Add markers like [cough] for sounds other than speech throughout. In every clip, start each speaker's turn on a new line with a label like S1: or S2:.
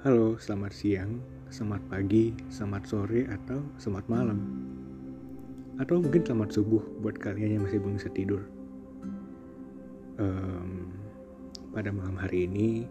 S1: Halo, selamat siang, selamat pagi, selamat sore, atau selamat malam. Atau mungkin selamat subuh buat kalian yang masih belum bisa tidur. Um, pada malam hari ini,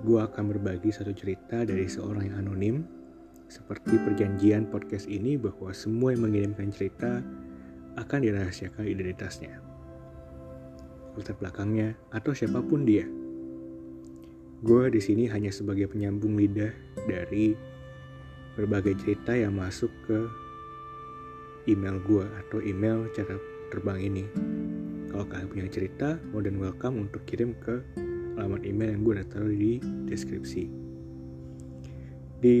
S1: gue akan berbagi satu cerita dari seorang yang anonim. Seperti perjanjian podcast ini bahwa semua yang mengirimkan cerita akan dirahasiakan identitasnya. Latar belakangnya, atau siapa pun dia Gue di sini hanya sebagai penyambung lidah dari berbagai cerita yang masuk ke email gue atau email cara terbang ini. Kalau kalian punya cerita, more than welcome untuk kirim ke alamat email yang gue udah taruh di deskripsi. Di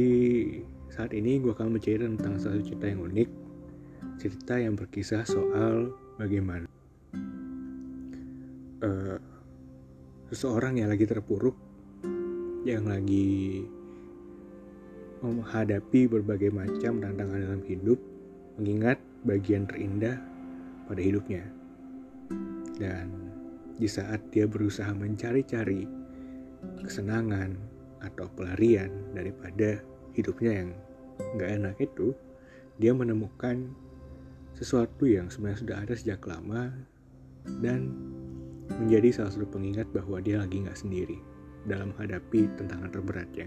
S1: saat ini gue akan bercerita tentang satu cerita yang unik, cerita yang berkisah soal bagaimana uh, seseorang yang lagi terpuruk yang lagi menghadapi berbagai macam tantangan dalam hidup, mengingat bagian terindah pada hidupnya. Dan di saat dia berusaha mencari-cari kesenangan atau pelarian daripada hidupnya yang nggak enak itu, dia menemukan sesuatu yang sebenarnya sudah ada sejak lama dan menjadi salah satu pengingat bahwa dia lagi nggak sendiri dalam menghadapi tantangan terberatnya.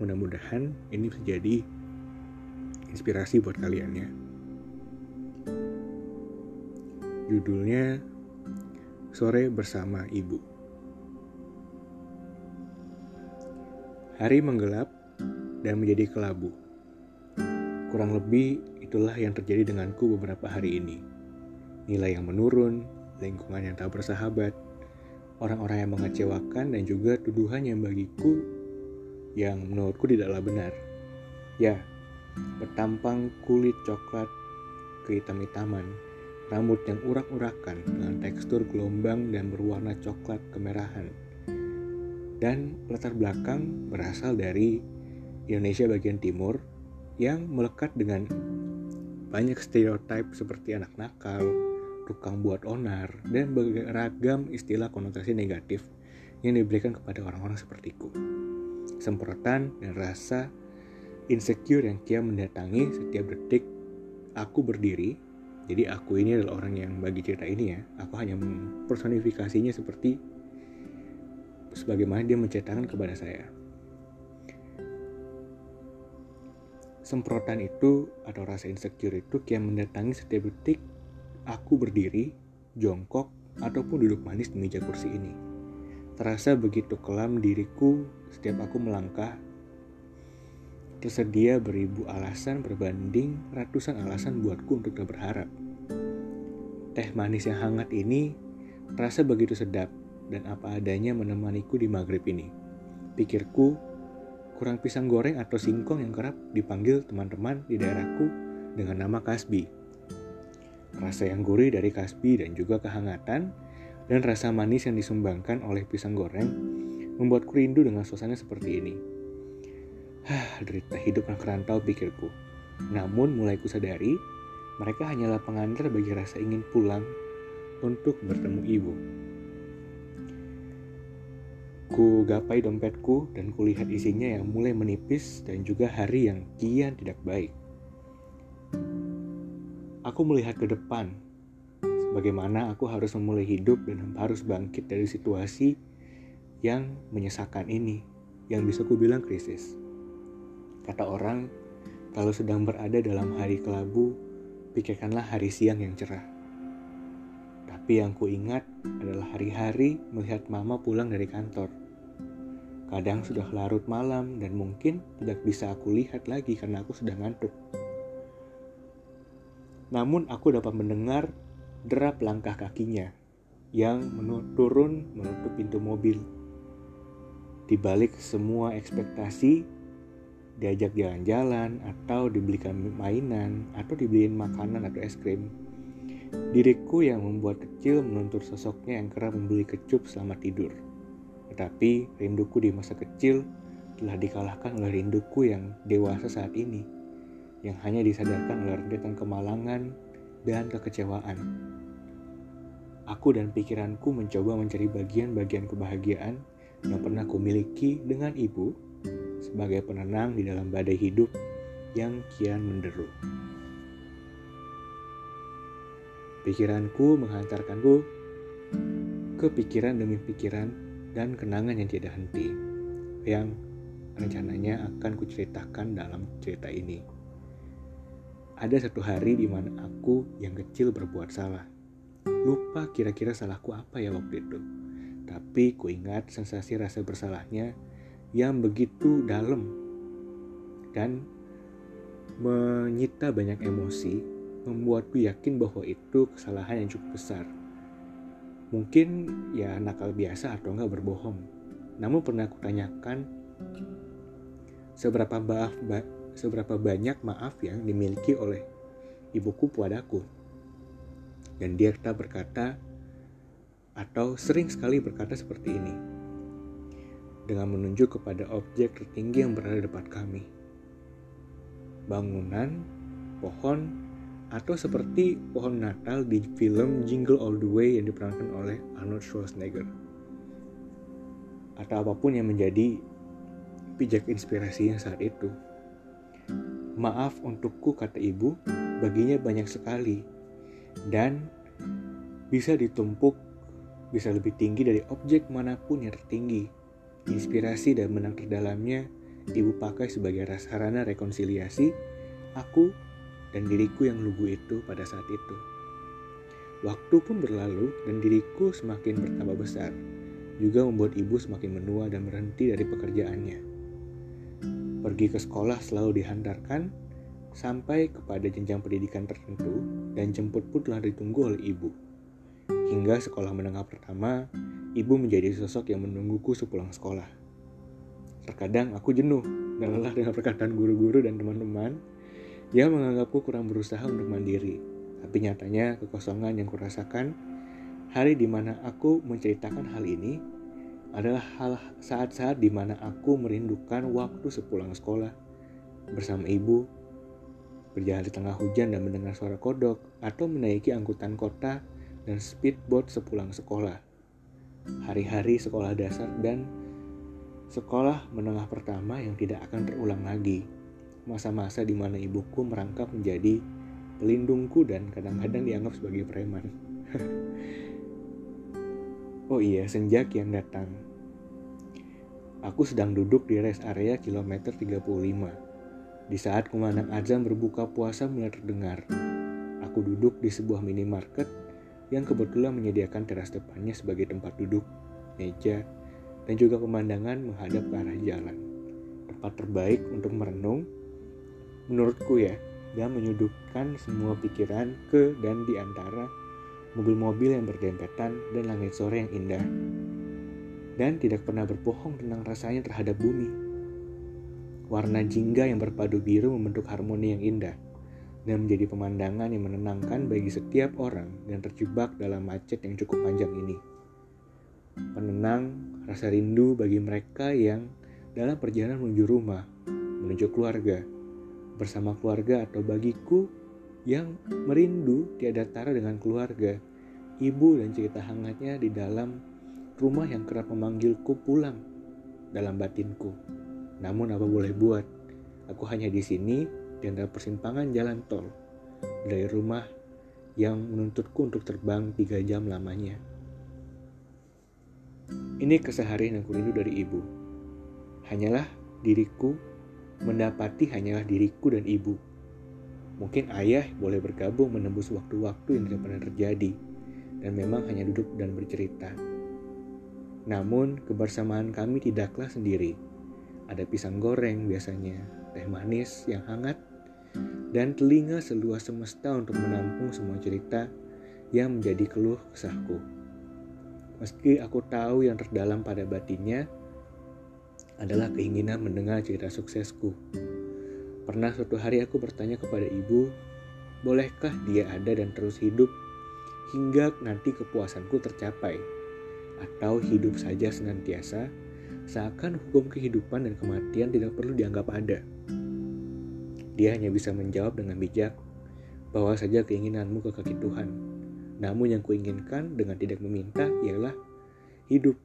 S1: Mudah-mudahan ini bisa jadi inspirasi buat kalian ya. Judulnya Sore Bersama Ibu. Hari menggelap dan menjadi kelabu. Kurang lebih itulah yang terjadi denganku beberapa hari ini. Nilai yang menurun, lingkungan yang tak bersahabat, orang-orang yang mengecewakan dan juga tuduhan yang bagiku yang menurutku tidaklah benar. Ya, bertampang kulit coklat kehitam-hitaman, rambut yang urak-urakan dengan tekstur gelombang dan berwarna coklat kemerahan. Dan latar belakang berasal dari Indonesia bagian timur yang melekat dengan banyak stereotip seperti anak nakal, tukang buat onar, dan beragam istilah konotasi negatif yang diberikan kepada orang-orang sepertiku. Semprotan dan rasa insecure yang kian mendatangi setiap detik aku berdiri. Jadi aku ini adalah orang yang bagi cerita ini ya, aku hanya mempersonifikasinya seperti sebagaimana dia menceritakan kepada saya. Semprotan itu atau rasa insecure itu kian mendatangi setiap detik Aku berdiri, jongkok, ataupun duduk manis di meja kursi ini. Terasa begitu kelam diriku setiap aku melangkah. Tersedia beribu alasan berbanding ratusan alasan buatku untuk tak berharap. Teh manis yang hangat ini terasa begitu sedap dan apa adanya menemaniku di maghrib ini. Pikirku, kurang pisang goreng atau singkong yang kerap dipanggil teman-teman di daerahku dengan nama kasbi rasa yang gurih dari kasbi dan juga kehangatan, dan rasa manis yang disumbangkan oleh pisang goreng membuatku rindu dengan suasana seperti ini. Hah, derita hidup anak rantau pikirku. Namun mulai kusadari, mereka hanyalah pengantar bagi rasa ingin pulang untuk bertemu ibu. Ku gapai dompetku dan kulihat isinya yang mulai menipis dan juga hari yang kian tidak baik. Aku melihat ke depan, bagaimana aku harus memulai hidup dan harus bangkit dari situasi yang menyesakan ini, yang bisa ku bilang krisis. Kata orang, kalau sedang berada dalam hari kelabu, pikirkanlah hari siang yang cerah. Tapi yang ku ingat adalah hari-hari melihat mama pulang dari kantor. Kadang sudah larut malam dan mungkin tidak bisa aku lihat lagi karena aku sudah ngantuk. Namun aku dapat mendengar derap langkah kakinya yang turun menutup pintu mobil. Di balik semua ekspektasi, diajak jalan-jalan atau dibelikan mainan atau dibeliin makanan atau es krim. Diriku yang membuat kecil menuntut sosoknya yang kerap membeli kecup selama tidur. Tetapi rinduku di masa kecil telah dikalahkan oleh rinduku yang dewasa saat ini yang hanya disadarkan oleh rentetan kemalangan dan kekecewaan. Aku dan pikiranku mencoba mencari bagian-bagian kebahagiaan yang pernah kumiliki dengan ibu sebagai penenang di dalam badai hidup yang kian menderu. Pikiranku menghantarkanku ke pikiran demi pikiran dan kenangan yang tidak henti, yang rencananya akan kuceritakan dalam cerita ini. Ada satu hari di mana aku yang kecil berbuat salah. Lupa kira-kira salahku apa ya waktu itu. Tapi ku ingat sensasi rasa bersalahnya yang begitu dalam dan menyita banyak emosi, membuatku yakin bahwa itu kesalahan yang cukup besar. Mungkin ya nakal biasa atau enggak berbohong. Namun pernah aku tanyakan seberapa maaf seberapa banyak maaf yang dimiliki oleh ibuku padaku. Dan dia tak berkata atau sering sekali berkata seperti ini dengan menunjuk kepada objek tertinggi yang berada di depan kami. Bangunan, pohon, atau seperti pohon Natal di film Jingle All the Way yang diperankan oleh Arnold Schwarzenegger. Atau apa pun yang menjadi pijak inspirasinya saat itu. Maaf untukku, kata ibu, baginya banyak sekali. Dan bisa ditumpuk, bisa lebih tinggi dari objek mana pun yang tertinggi Inspirasi dan menang terdalamnya ibu pakai sebagai sarana rekonsiliasi aku dan diriku yang lugu itu pada saat itu. Waktu pun berlalu dan diriku semakin bertambah besar, juga membuat ibu semakin menua dan berhenti dari pekerjaannya. Pergi ke sekolah selalu dihantarkan sampai kepada jenjang pendidikan tertentu dan jemput pun telah ditunggu oleh ibu. Hingga sekolah menengah pertama, ibu menjadi sosok yang menungguku sepulang sekolah. Terkadang aku jenuh dan lelah dengan perkataan guru-guru dan teman-teman yang menganggapku kurang berusaha untuk mandiri. Tapi nyatanya kekosongan yang kurasakan hari di mana aku menceritakan hal ini adalah hal saat-saat di mana aku merindukan waktu sepulang sekolah bersama ibu, berjalan di tengah hujan dan mendengar suara kodok, atau menaiki angkutan kota dan speedboat sepulang sekolah hari-hari sekolah dasar dan sekolah menengah pertama yang tidak akan terulang lagi. Masa-masa di mana ibuku merangkap menjadi pelindungku dan kadang-kadang dianggap sebagai preman. [laughs] oh iya, senja kian datang. Aku sedang duduk di rest area kilometer 35. Di saat kumandang azan berbuka puasa mulai terdengar. Aku duduk di sebuah minimarket yang kebetulan menyediakan teras depannya sebagai tempat duduk, meja, dan juga pemandangan menghadap ke arah jalan. Tempat terbaik untuk merenung, menurutku ya, dan menyudutkan semua pikiran ke dan di antara mobil-mobil yang berdempetan dan langit sore yang indah. Dan tidak pernah berbohong tentang rasanya terhadap bumi. Warna jingga yang berpadu biru membentuk harmoni yang indah dan menjadi pemandangan yang menenangkan bagi setiap orang yang terjebak dalam macet yang cukup panjang ini. Penenang rasa rindu bagi mereka yang dalam perjalanan menuju rumah, menuju keluarga, bersama keluarga atau bagiku yang merindu tiada tara dengan keluarga, ibu dan cerita hangatnya di dalam rumah yang kerap memanggilku pulang dalam batinku. Namun apa boleh buat, aku hanya di sini di antara persimpangan jalan tol dari rumah yang menuntutku untuk terbang tiga jam lamanya. Ini keseharian yang kurindu dari ibu. Hanyalah diriku mendapati hanyalah diriku dan ibu. Mungkin ayah boleh bergabung menembus waktu-waktu yang tidak pernah terjadi dan memang hanya duduk dan bercerita. Namun kebersamaan kami tidaklah sendiri. Ada pisang goreng biasanya, teh manis yang hangat, dan telinga seluas semesta untuk menampung semua cerita yang menjadi keluh kesahku. Meski aku tahu yang terdalam pada batinnya adalah keinginan mendengar cerita suksesku. Pernah suatu hari aku bertanya kepada ibu, bolehkah dia ada dan terus hidup hingga nanti kepuasanku tercapai? Atau hidup saja senantiasa, seakan hukum kehidupan dan kematian tidak perlu dianggap ada. Dia hanya bisa menjawab dengan bijak, bawa saja keinginanmu ke kaki Tuhan. Namun yang kuinginkan dengan tidak meminta ialah hidup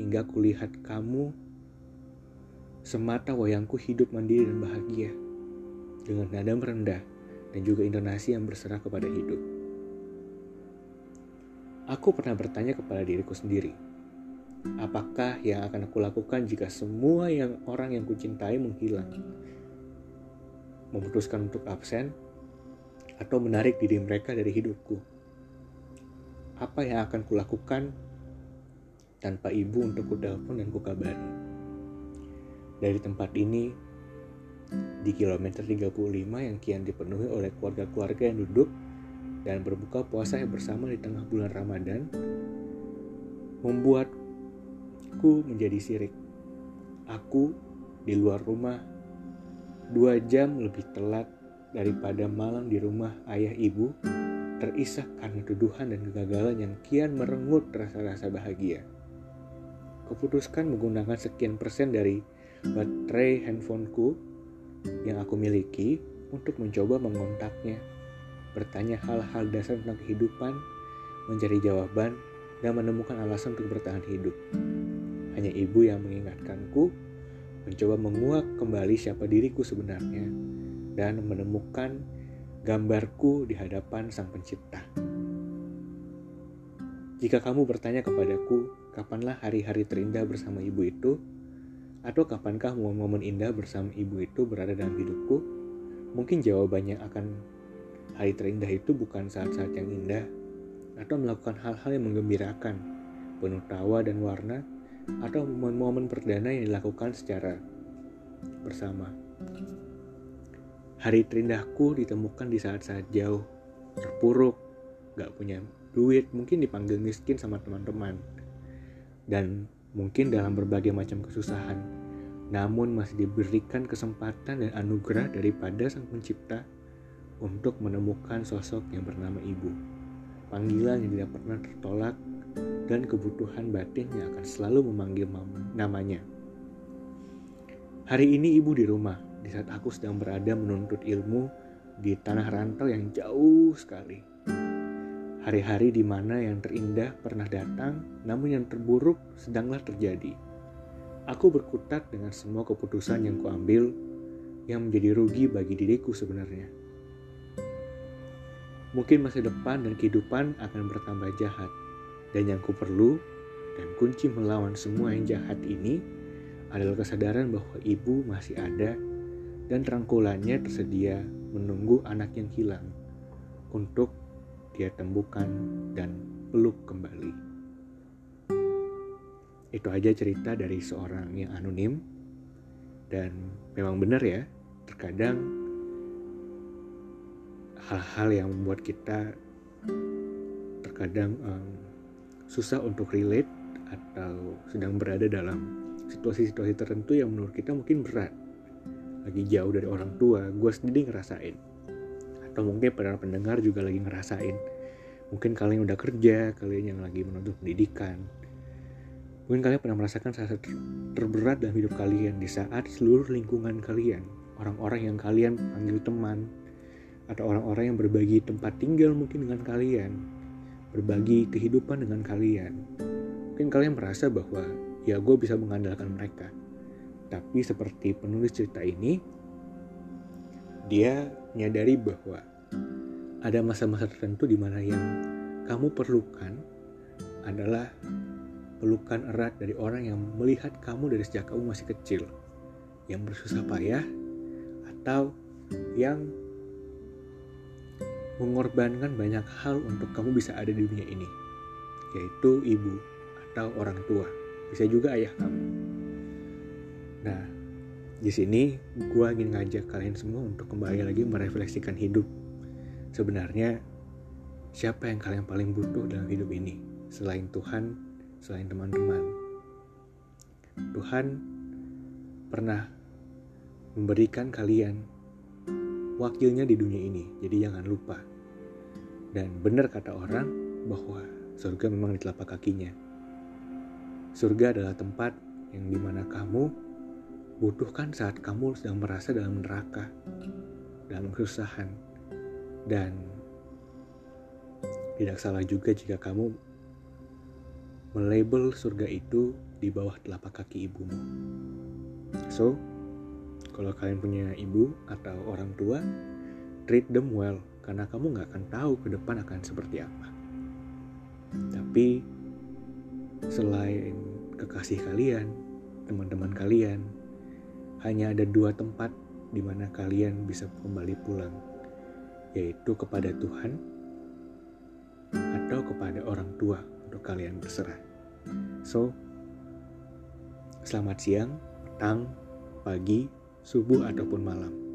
S1: hingga kulihat kamu Semata wayangku hidup mandiri dan bahagia dengan nada merendah dan juga intonasi yang berserah kepada hidup. Aku pernah bertanya kepada diriku sendiri, apakah yang akan aku lakukan jika semua yang orang yang kucintai menghilang? Memutuskan untuk absen atau menarik diri mereka dari hidupku? Apa yang akan kulakukan tanpa ibu untuk kutelepon dan kukabari? Dari tempat ini, di kilometer 35 yang kian dipenuhi oleh keluarga-keluarga yang duduk dan berbuka puasa yang bersama di tengah bulan Ramadan, membuatku menjadi sirik. Aku di luar rumah dua jam lebih telat daripada malam di rumah ayah ibu terisak karena tuduhan dan kegagalan yang kian merenggut rasa-rasa bahagia. Kuputuskan menggunakan sekian persen dari baterai handphoneku yang aku miliki untuk mencoba mengontaknya, bertanya hal-hal dasar tentang kehidupan, mencari jawaban, dan menemukan alasan untuk bertahan hidup. Hanya ibu yang mengingatkanku, mencoba menguak kembali siapa diriku sebenarnya, dan menemukan gambarku di hadapan Sang Pencipta. Jika kamu bertanya kepadaku, kapanlah hari-hari terindah bersama ibu itu, atau kapankah momen-momen indah bersama ibu itu berada dalam hidupku? Mungkin jawabannya akan hari terindah itu bukan saat-saat yang indah, atau melakukan hal-hal yang menggembirakan, penuh tawa dan warna, atau momen-momen perdana yang dilakukan secara bersama. Hari terindahku ditemukan di saat-saat jauh, terpuruk, gak punya duit, mungkin dipanggil miskin sama teman-teman. Dan mungkin dalam berbagai macam kesusahan, namun masih diberikan kesempatan dan anugerah daripada Sang Pencipta untuk menemukan sosok yang bernama Ibu. Panggilan yang tidak pernah tertolak dan kebutuhan batin yang akan selalu memanggil namanya. Hari ini ibu di rumah, di saat aku sedang berada menuntut ilmu di tanah rantau yang jauh sekali. Hari-hari di mana yang terindah pernah datang, namun yang terburuk sedanglah terjadi. Aku berkutat dengan semua keputusan yang kuambil yang menjadi rugi bagi diriku sebenarnya. Mungkin masa depan dan kehidupan akan bertambah jahat, dan yang ku perlu dan kunci melawan semua yang jahat ini adalah kesadaran bahwa ibu masih ada dan rangkulannya tersedia menunggu anak yang hilang untuk dia temukan dan peluk kembali. Itu aja cerita dari seorang yang anonim dan memang benar ya, terkadang hal-hal yang membuat kita terkadang um, susah untuk relate atau sedang berada dalam situasi-situasi tertentu yang menurut kita mungkin berat. Lagi jauh dari orang tua gue sendiri ngerasain. Atau mungkin para pendengar juga lagi ngerasain. Mungkin kalian udah kerja kalian yang lagi menuntut pendidikan. Mungkin kalian pernah merasakan saat terberat dalam hidup kalian di saat seluruh lingkungan kalian orang-orang yang kalian panggil teman atau orang-orang yang berbagi tempat tinggal mungkin dengan kalian. Berbagi kehidupan dengan kalian. Mungkin kalian merasa bahwa ya gue bisa mengandalkan mereka. Tapi seperti penulis cerita ini dia menyadari bahwa ada masa-masa tertentu di mana yang kamu perlukan adalah pelukan erat dari orang yang melihat kamu dari sejak kamu masih kecil, yang bersusah payah, atau yang mengorbankan banyak hal untuk kamu bisa ada di dunia ini, yaitu ibu atau orang tua, bisa juga ayah kamu. Nah, di sini gue ingin ngajak kalian semua untuk kembali lagi merefleksikan hidup. Sebenarnya siapa yang kalian paling butuh dalam hidup ini? Selain Tuhan, selain teman-teman. Tuhan pernah memberikan kalian wakilnya di dunia ini. Jadi jangan lupa. Dan benar kata orang bahwa surga memang di telapak kakinya. Surga adalah tempat yang di mana kamu butuhkan saat kamu sedang merasa dalam neraka, dalam kesusahan, dan tidak salah juga jika kamu melabel surga itu di bawah telapak kaki ibumu. So, kalau kalian punya ibu atau orang tua, treat them well karena kamu nggak akan tahu ke depan akan seperti apa. Tapi selain kekasih kalian, teman-teman kalian, hanya ada dua tempat di mana kalian bisa kembali pulang, yaitu kepada Tuhan atau kepada orang tua untuk kalian berserah. So, selamat siang, petang, pagi, subuh, ataupun malam.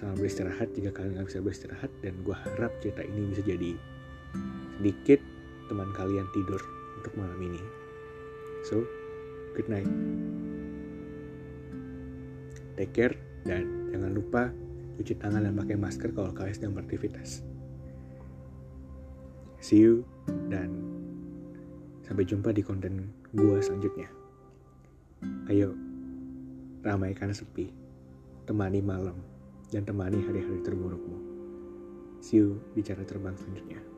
S1: Selamat beristirahat jika kalian nggak bisa beristirahat dan gue harap cerita ini bisa jadi sedikit teman kalian tidur untuk malam ini. So, good night. Take care dan jangan lupa cuci tangan dan pakai masker kalau kalian sedang beraktivitas. See you dan sampai jumpa di konten gua selanjutnya. Ayo, ramaikan sepi, temani malam, dan temani hari-hari terburukmu. See you di cara terbang selanjutnya.